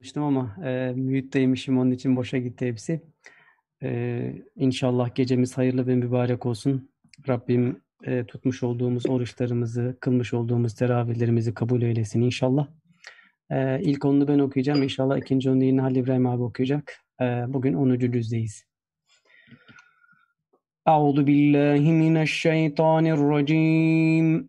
Çalıştım ama e, mühitteymişim onun için boşa gitti hepsi. E, inşallah gecemiz hayırlı ve mübarek olsun. Rabbim e, tutmuş olduğumuz oruçlarımızı, kılmış olduğumuz teravihlerimizi kabul eylesin inşallah. E, ilk onunu ben okuyacağım. İnşallah ikinci onu yine Halil İbrahim abi okuyacak. E, bugün 10. cüzdeyiz. Euzu billahi mineşşeytanirracim.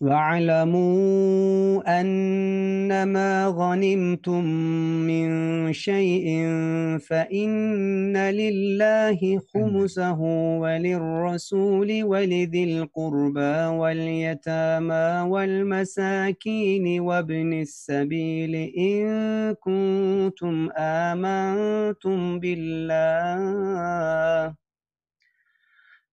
واعلموا أنما غنمتم من شيء فإن لله خمسه وللرسول ولذي القربى واليتامى والمساكين وابن السبيل إن كنتم آمنتم بالله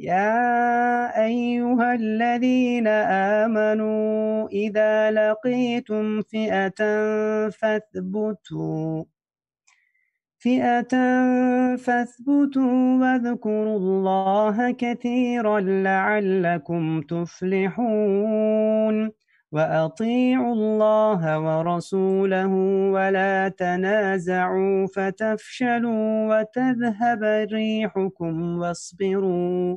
يا أيها الذين آمنوا إذا لقيتم فئة فاثبتوا فئة فاثبتوا واذكروا الله كثيرا لعلكم تفلحون وأطيعوا الله ورسوله ولا تنازعوا فتفشلوا وتذهب ريحكم واصبروا.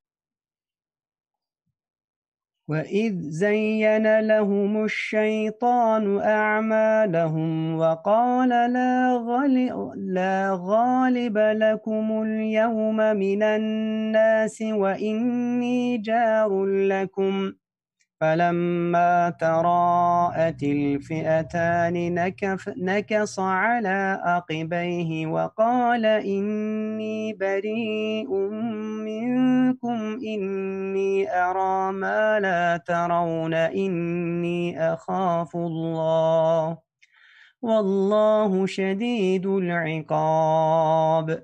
وإذ زين لهم الشيطان أعمالهم وقال لا, لا غالب لكم اليوم من الناس وإني جار لكم فلما تراءت الفئتان نكف نكص على عقبيه وقال إني بريء منكم إني أرى ما لا ترون إني أخاف الله والله شديد العقاب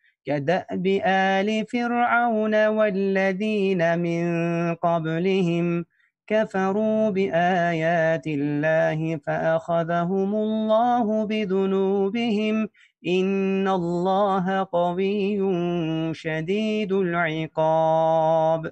كدأب آل فرعون والذين من قبلهم كفروا بآيات الله فأخذهم الله بذنوبهم إن الله قوي شديد العقاب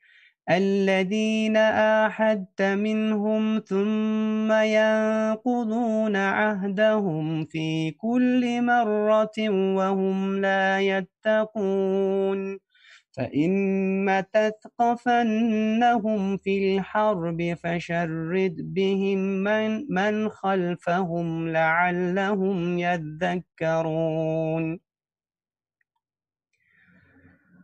الذين آحدت منهم ثم ينقضون عهدهم في كل مرة وهم لا يتقون. فإما تثقفنهم في الحرب فشرد بهم من, من خلفهم لعلهم يذكرون.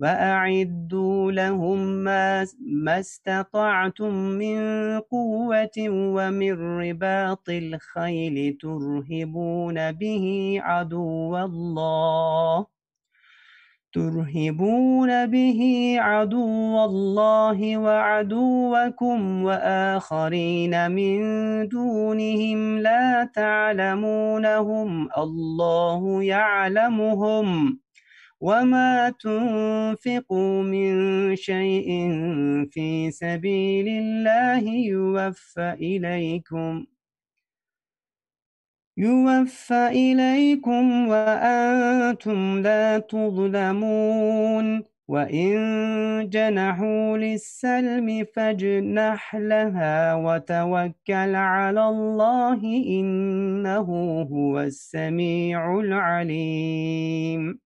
وأعدوا لهم ما, ما استطعتم من قوة ومن رباط الخيل ترهبون به عدو الله. ترهبون به عدو الله وعدوكم وآخرين من دونهم لا تعلمونهم. الله يعلمهم. وما تنفقوا من شيء في سبيل الله يوفى إليكم يوفى إليكم وأنتم لا تظلمون وإن جنحوا للسلم فاجنح لها وتوكل على الله إنه هو السميع العليم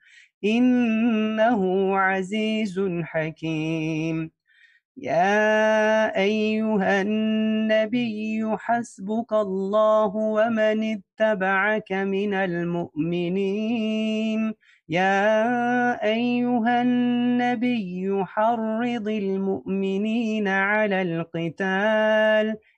إنه عزيز حكيم. يا أيها النبي حسبك الله ومن اتبعك من المؤمنين. يا أيها النبي حرض المؤمنين على القتال.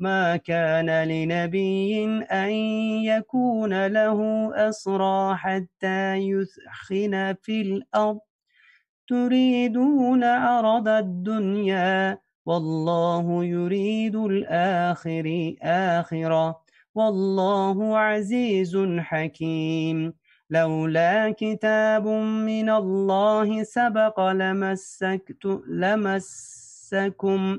ما كان لنبي أن يكون له أسرى حتى يثخن في الأرض. تريدون عرض الدنيا والله يريد الآخر آخرة. والله عزيز حكيم. لولا كتاب من الله سبق لمسكت لمسكم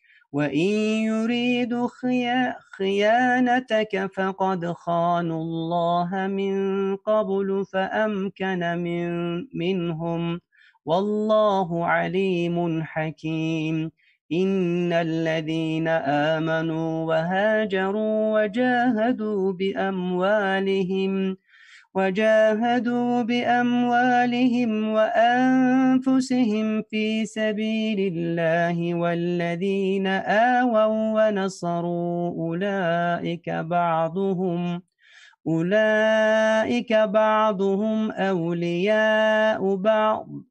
وإن يريد خيانتك فقد خانوا الله من قبل فأمكن من منهم والله عليم حكيم. إن الذين آمنوا وهاجروا وجاهدوا بأموالهم وجاهدوا بأموالهم وأنفسهم في سبيل الله والذين آووا ونصروا أولئك بعضهم أولئك بعضهم أولياء بعض.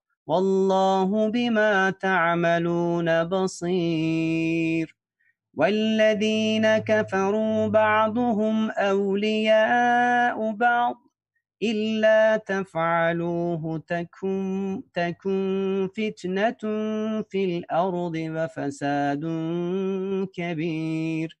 والله بما تعملون بصير. والذين كفروا بعضهم أولياء بعض إلا تفعلوه تكن, تكن فتنة في الأرض وفساد كبير.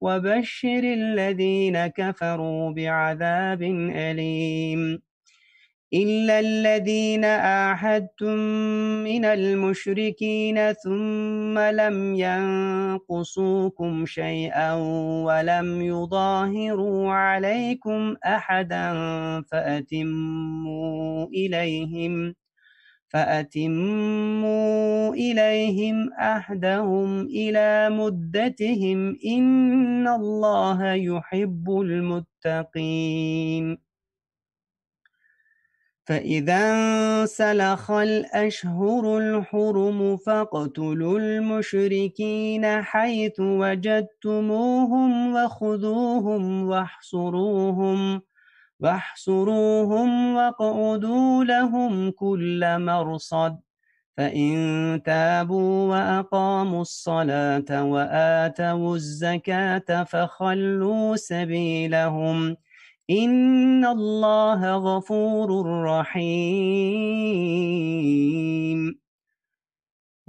وبشر الذين كفروا بعذاب أليم. إلا الذين آحدتم من المشركين ثم لم ينقصوكم شيئا ولم يظاهروا عليكم أحدا فأتموا إليهم. فأتموا إليهم أحدهم إلى مدتهم إن الله يحب المتقين. فإذا انسلخ الأشهر الحرم فاقتلوا المشركين حيث وجدتموهم وخذوهم واحصروهم واحصروهم واقعدوا لهم كل مرصد فإن تابوا وأقاموا الصلاة وآتوا الزكاة فخلوا سبيلهم إن الله غفور رحيم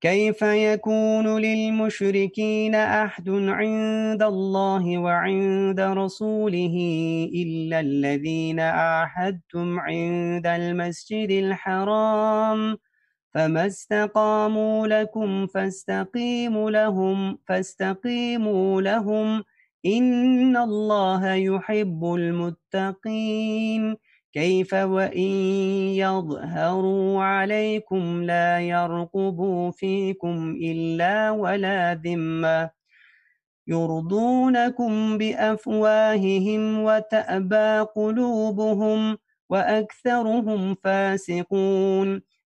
كيف يكون للمشركين أحد عند الله وعند رسوله إلا الذين عاهدتم عند المسجد الحرام فما استقاموا لكم فاستقيموا لهم فاستقيموا لهم إن الله يحب المتقين كيف وإن يظهروا عليكم لا يرقبوا فيكم إلا ولا ذمة يرضونكم بأفواههم وتأبى قلوبهم وأكثرهم فاسقون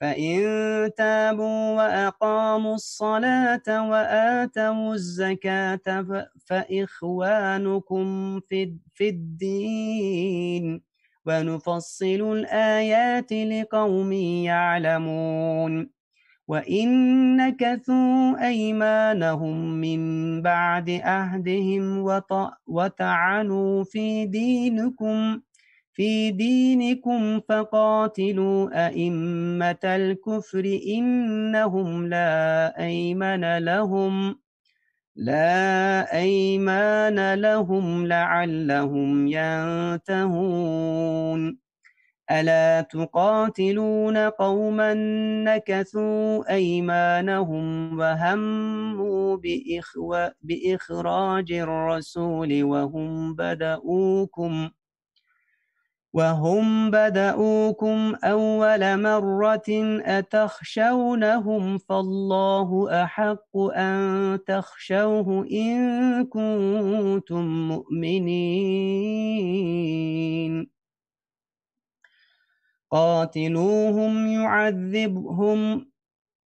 فإن تابوا وأقاموا الصلاة وآتوا الزكاة فإخوانكم في الدين ونفصل الآيات لقوم يعلمون وإن نكثوا أيمانهم من بعد أهدهم وطعنوا في دينكم في دينكم فقاتلوا أئمة الكفر إنهم لا أيمن لهم لا أيمان لهم لعلهم ينتهون. ألا تقاتلون قوما نكثوا أيمانهم وهموا بإخراج الرسول وهم بدؤوكم. وهم بدؤوكم أول مرة أتخشونهم فالله أحق أن تخشوه إن كنتم مؤمنين. قاتلوهم يعذبهم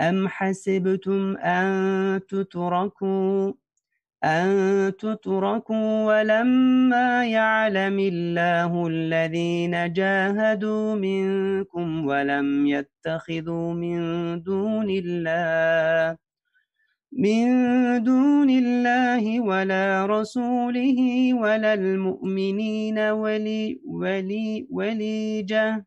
أم حسبتم أن تتركوا أن تتركوا ولما يعلم الله الذين جاهدوا منكم ولم يتخذوا من دون الله من دون الله ولا رسوله ولا المؤمنين ولي ولي وليجه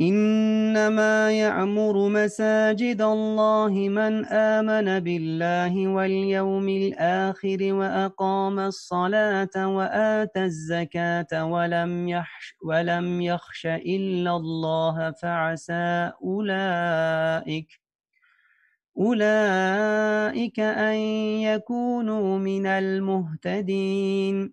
إنما يعمر مساجد الله من آمن بالله واليوم الآخر وأقام الصلاة وآتى الزكاة ولم يخش, ولم يخش إلا الله فعسى أولئك أولئك أن يكونوا من المهتدين.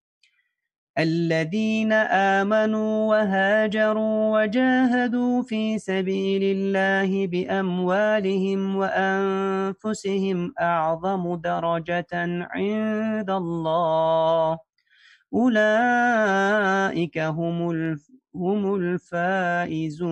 الذين آمنوا وهاجروا وجاهدوا في سبيل الله بأموالهم وأنفسهم أعظم درجة عند الله. أولئك هم هم الفائزون.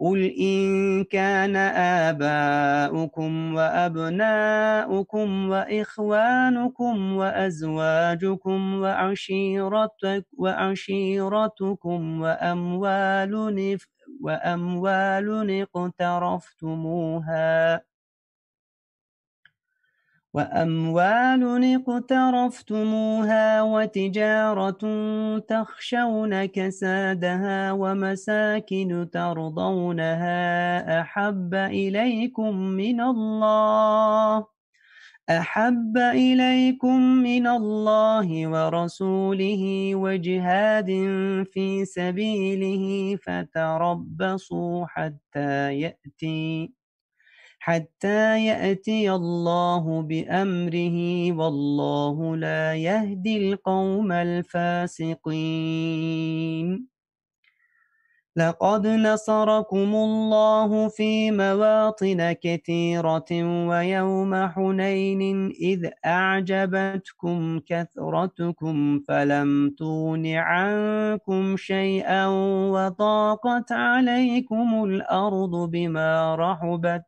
قل إن كان آباؤكم وأبناؤكم وإخوانكم وأزواجكم وعشيرتك وعشيرتكم وأموال وأموال اقترفتموها وأموال اقترفتموها وتجارة تخشون كسادها ومساكن ترضونها أحب إليكم من الله أحب إليكم من الله ورسوله وجهاد في سبيله فتربصوا حتى يأتي حتى يأتي الله بأمره والله لا يهدي القوم الفاسقين لقد نصركم الله في مواطن كثيرة ويوم حنين إذ أعجبتكم كثرتكم فلم تون عنكم شيئا وضاقت عليكم الأرض بما رحبت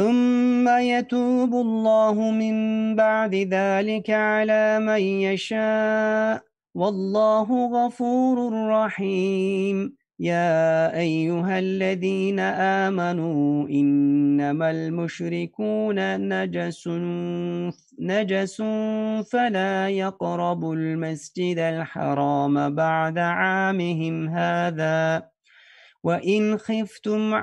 ثم يتوب الله من بعد ذلك على من يشاء والله غفور رحيم. يا أيها الذين آمنوا إنما المشركون نجس نجس فلا يقربوا المسجد الحرام بعد عامهم هذا. وإن خفتم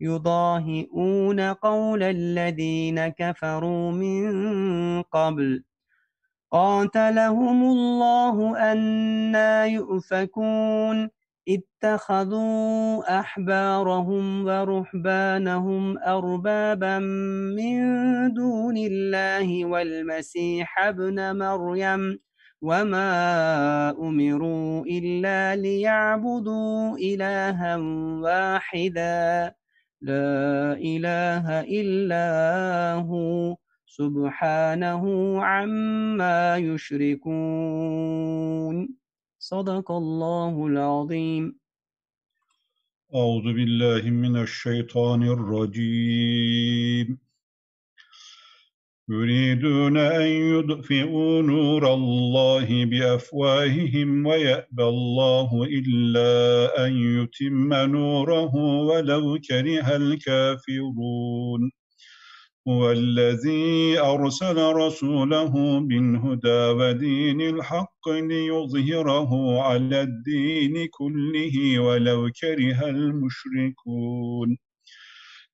يضاهئون قول الذين كفروا من قبل. قاتلهم الله أنا يؤفكون. اتخذوا أحبارهم ورهبانهم أربابا من دون الله والمسيح ابن مريم. وما أمروا إلا ليعبدوا إلها واحدا. لا إله إلا هو سبحانه عما يشركون. صدق الله العظيم. أعوذ بالله من الشيطان الرجيم. يريدون أن يطفئوا نور الله بأفواههم ويأبى الله إلا أن يتم نوره ولو كره الكافرون. هو الذي أرسل رسوله بالهدى ودين الحق ليظهره على الدين كله ولو كره المشركون.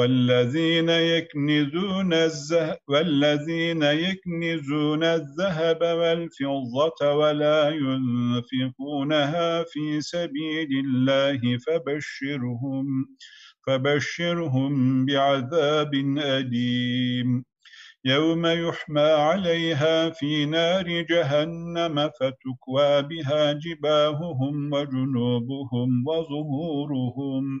والذين يكنزون الذهب والذين يكنزون الذهب والفضة ولا ينفقونها في سبيل الله فبشرهم فبشرهم بعذاب أليم. يوم يحمى عليها في نار جهنم فتكوى بها جباههم وجنوبهم وظهورهم.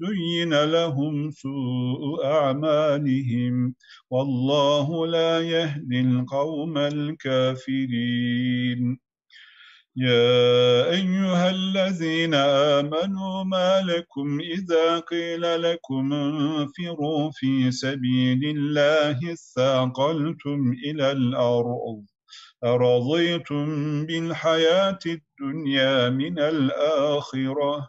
زين لهم سوء أعمالهم والله لا يهدي القوم الكافرين. يا أيها الذين آمنوا ما لكم إذا قيل لكم انفروا في سبيل الله اثاقلتم إلى الأرض أرضيتم بالحياة الدنيا من الآخرة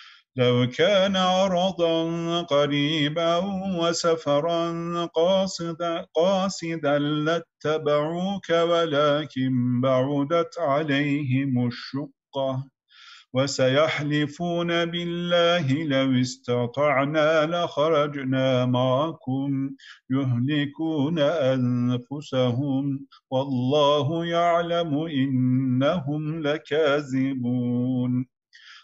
لو كان عرضا قريبا وسفرا قاصدا, قاصدا لاتبعوك ولكن بعدت عليهم الشقة. وسيحلفون بالله لو استطعنا لخرجنا معكم يهلكون أنفسهم. والله يعلم إنهم لكاذبون.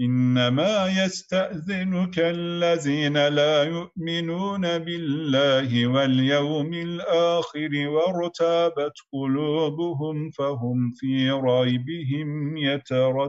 إنما يستأذنك الذين لا يؤمنون بالله واليوم الآخر وارتابت قلوبهم فهم في ريبهم يترددون.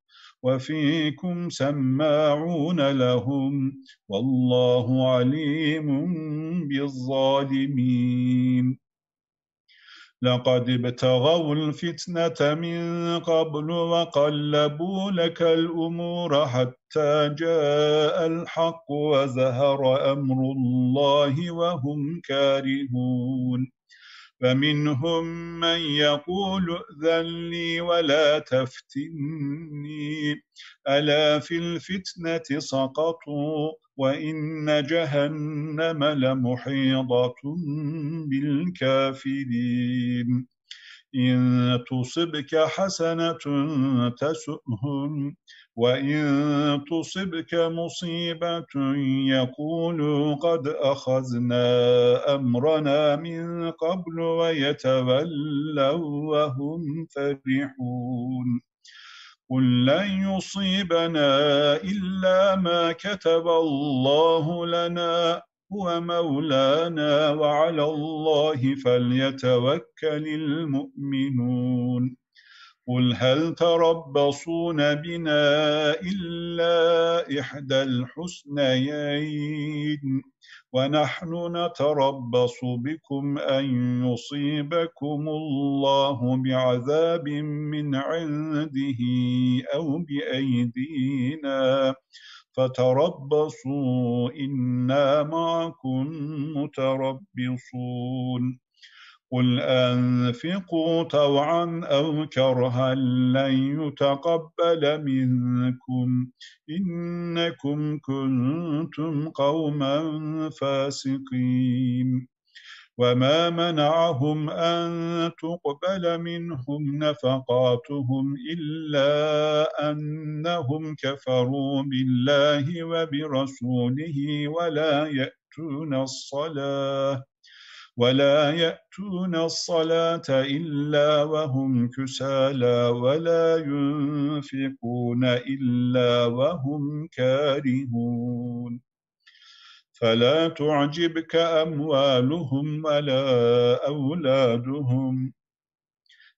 وفيكم سماعون لهم والله عليم بالظالمين. لقد ابتغوا الفتنة من قبل وقلبوا لك الأمور حتى جاء الحق وزهر أمر الله وهم كارهون. فمنهم من يقول ائذن لي ولا تفتني ألا في الفتنة سقطوا وإن جهنم لمحيطة بالكافرين إن تصبك حسنة تسؤهم وإن تصبك مصيبة يقولوا قد أخذنا أمرنا من قبل ويتولوا وهم فرحون قل لن يصيبنا إلا ما كتب الله لنا هو مولانا وعلى الله فليتوكل المؤمنون قل هل تربصون بنا إلا إحدى الحسنيين ونحن نتربص بكم أن يصيبكم الله بعذاب من عنده أو بأيدينا فتربصوا إنا معكم متربصون قل أنفقوا طوعا أو كرها لن يتقبل منكم إنكم كنتم قوما فاسقين وما منعهم أن تقبل منهم نفقاتهم إلا أنهم كفروا بالله وبرسوله ولا يأتون الصلاة ولا يأتون الصلاة إلا وهم كسالى ولا ينفقون إلا وهم كارهون فلا تعجبك أموالهم ولا أولادهم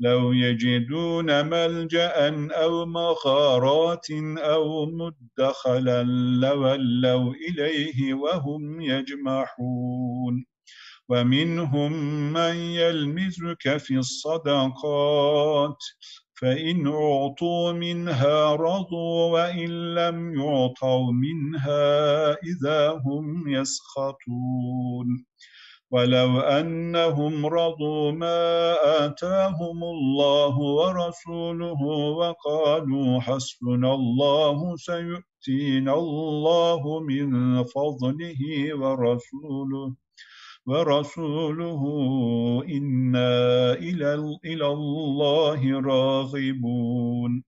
لو يجدون ملجأ أو مغارات أو مدخلا لولوا إليه وهم يجمحون. ومنهم من يلمزك في الصدقات فإن أعطوا منها رضوا وإن لم يعطوا منها إذا هم يسخطون. ولو أنهم رضوا ما آتاهم الله ورسوله وقالوا حسبنا الله سيؤتينا الله من فضله ورسوله ورسوله إنا إلى الله راغبون.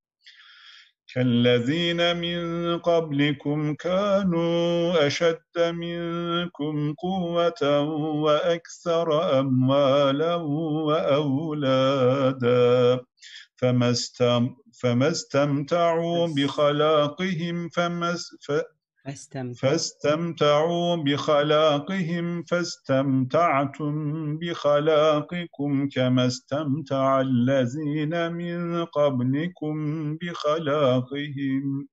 كالذين من قبلكم كانوا أشد منكم قوة وأكثر أموالا وأولادا. فما, استم فما استمتعوا بخلاقهم فما فاستمتع. فاستمتعوا بخلاقهم فاستمتعتم بخلاقكم كما استمتع الذين من قبلكم بخلاقهم.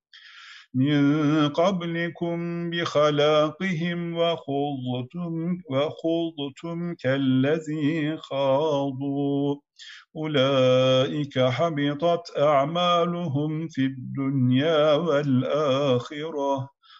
من قبلكم بخلاقهم وخضتم, وخضتم كالذي خاضوا. أولئك حبطت أعمالهم في الدنيا والآخرة.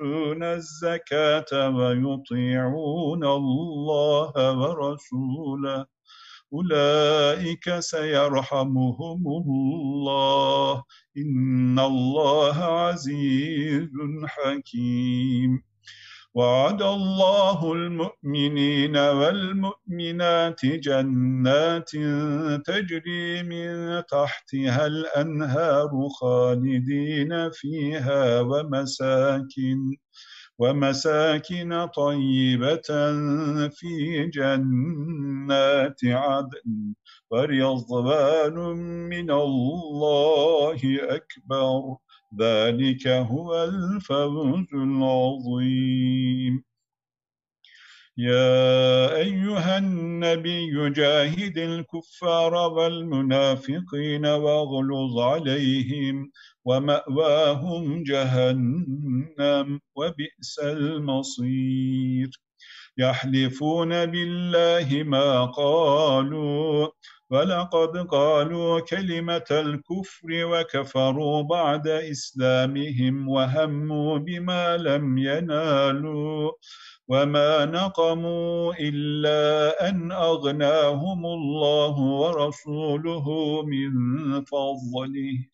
يؤتون الزكاة ويطيعون الله ورسوله. أولئك سيرحمهم الله. إن الله عزيز حكيم. وعد الله المؤمنين والمؤمنات جنات تجري من تحتها الأنهار خالدين فيها ومساكن ومساكن طيبة في جنات عدن ورضوان من الله أكبر. ذلك هو الفوز العظيم. يا أيها النبي جاهد الكفار والمنافقين واغلظ عليهم ومأواهم جهنم وبئس المصير. يحلفون بالله ما قالوا ولقد قالوا كلمة الكفر وكفروا بعد إسلامهم وهموا بما لم ينالوا وما نقموا إلا أن أغناهم الله ورسوله من فضله.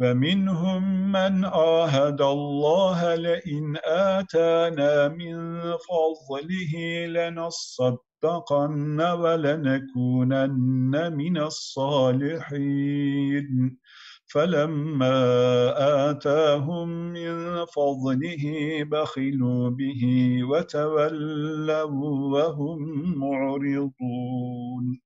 ومنهم من عاهد الله لئن آتانا من فضله لنصدقن ولنكونن من الصالحين. فلما آتاهم من فضله بخلوا به وتولوا وهم معرضون.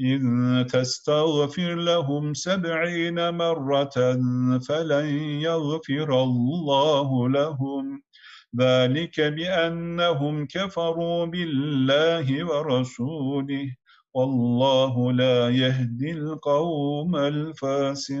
إن تستغفر لهم سبعين مرة فلن يغفر الله لهم. ذلك بأنهم كفروا بالله ورسوله. والله لا يهدي القوم الفاسقين.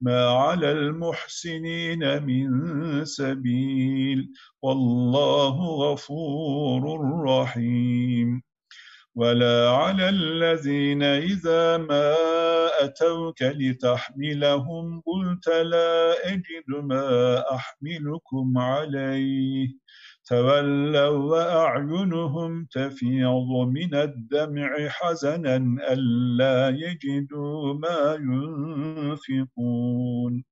ما على المحسنين من سبيل والله غفور رحيم. ولا على الذين إذا ما أتوك لتحملهم قلت لا أجد ما أحملكم عليه. تولوا وأعينهم تفيض من الدمع حزنا ألا يجدوا ما ينفقون.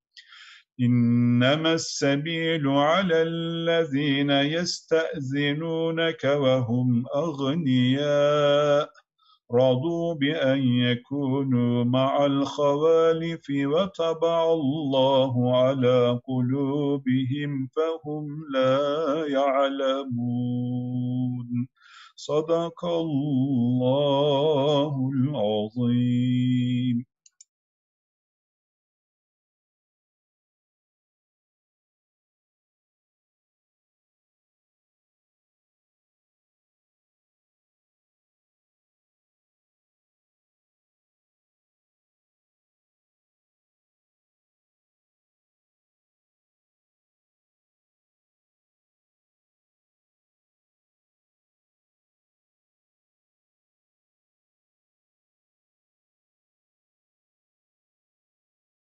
إنما السبيل على الذين يستأذنونك وهم أغنياء. رضوا بأن يكونوا مع الخوالف وطبع الله على قلوبهم فهم لا يعلمون. صدق الله العظيم.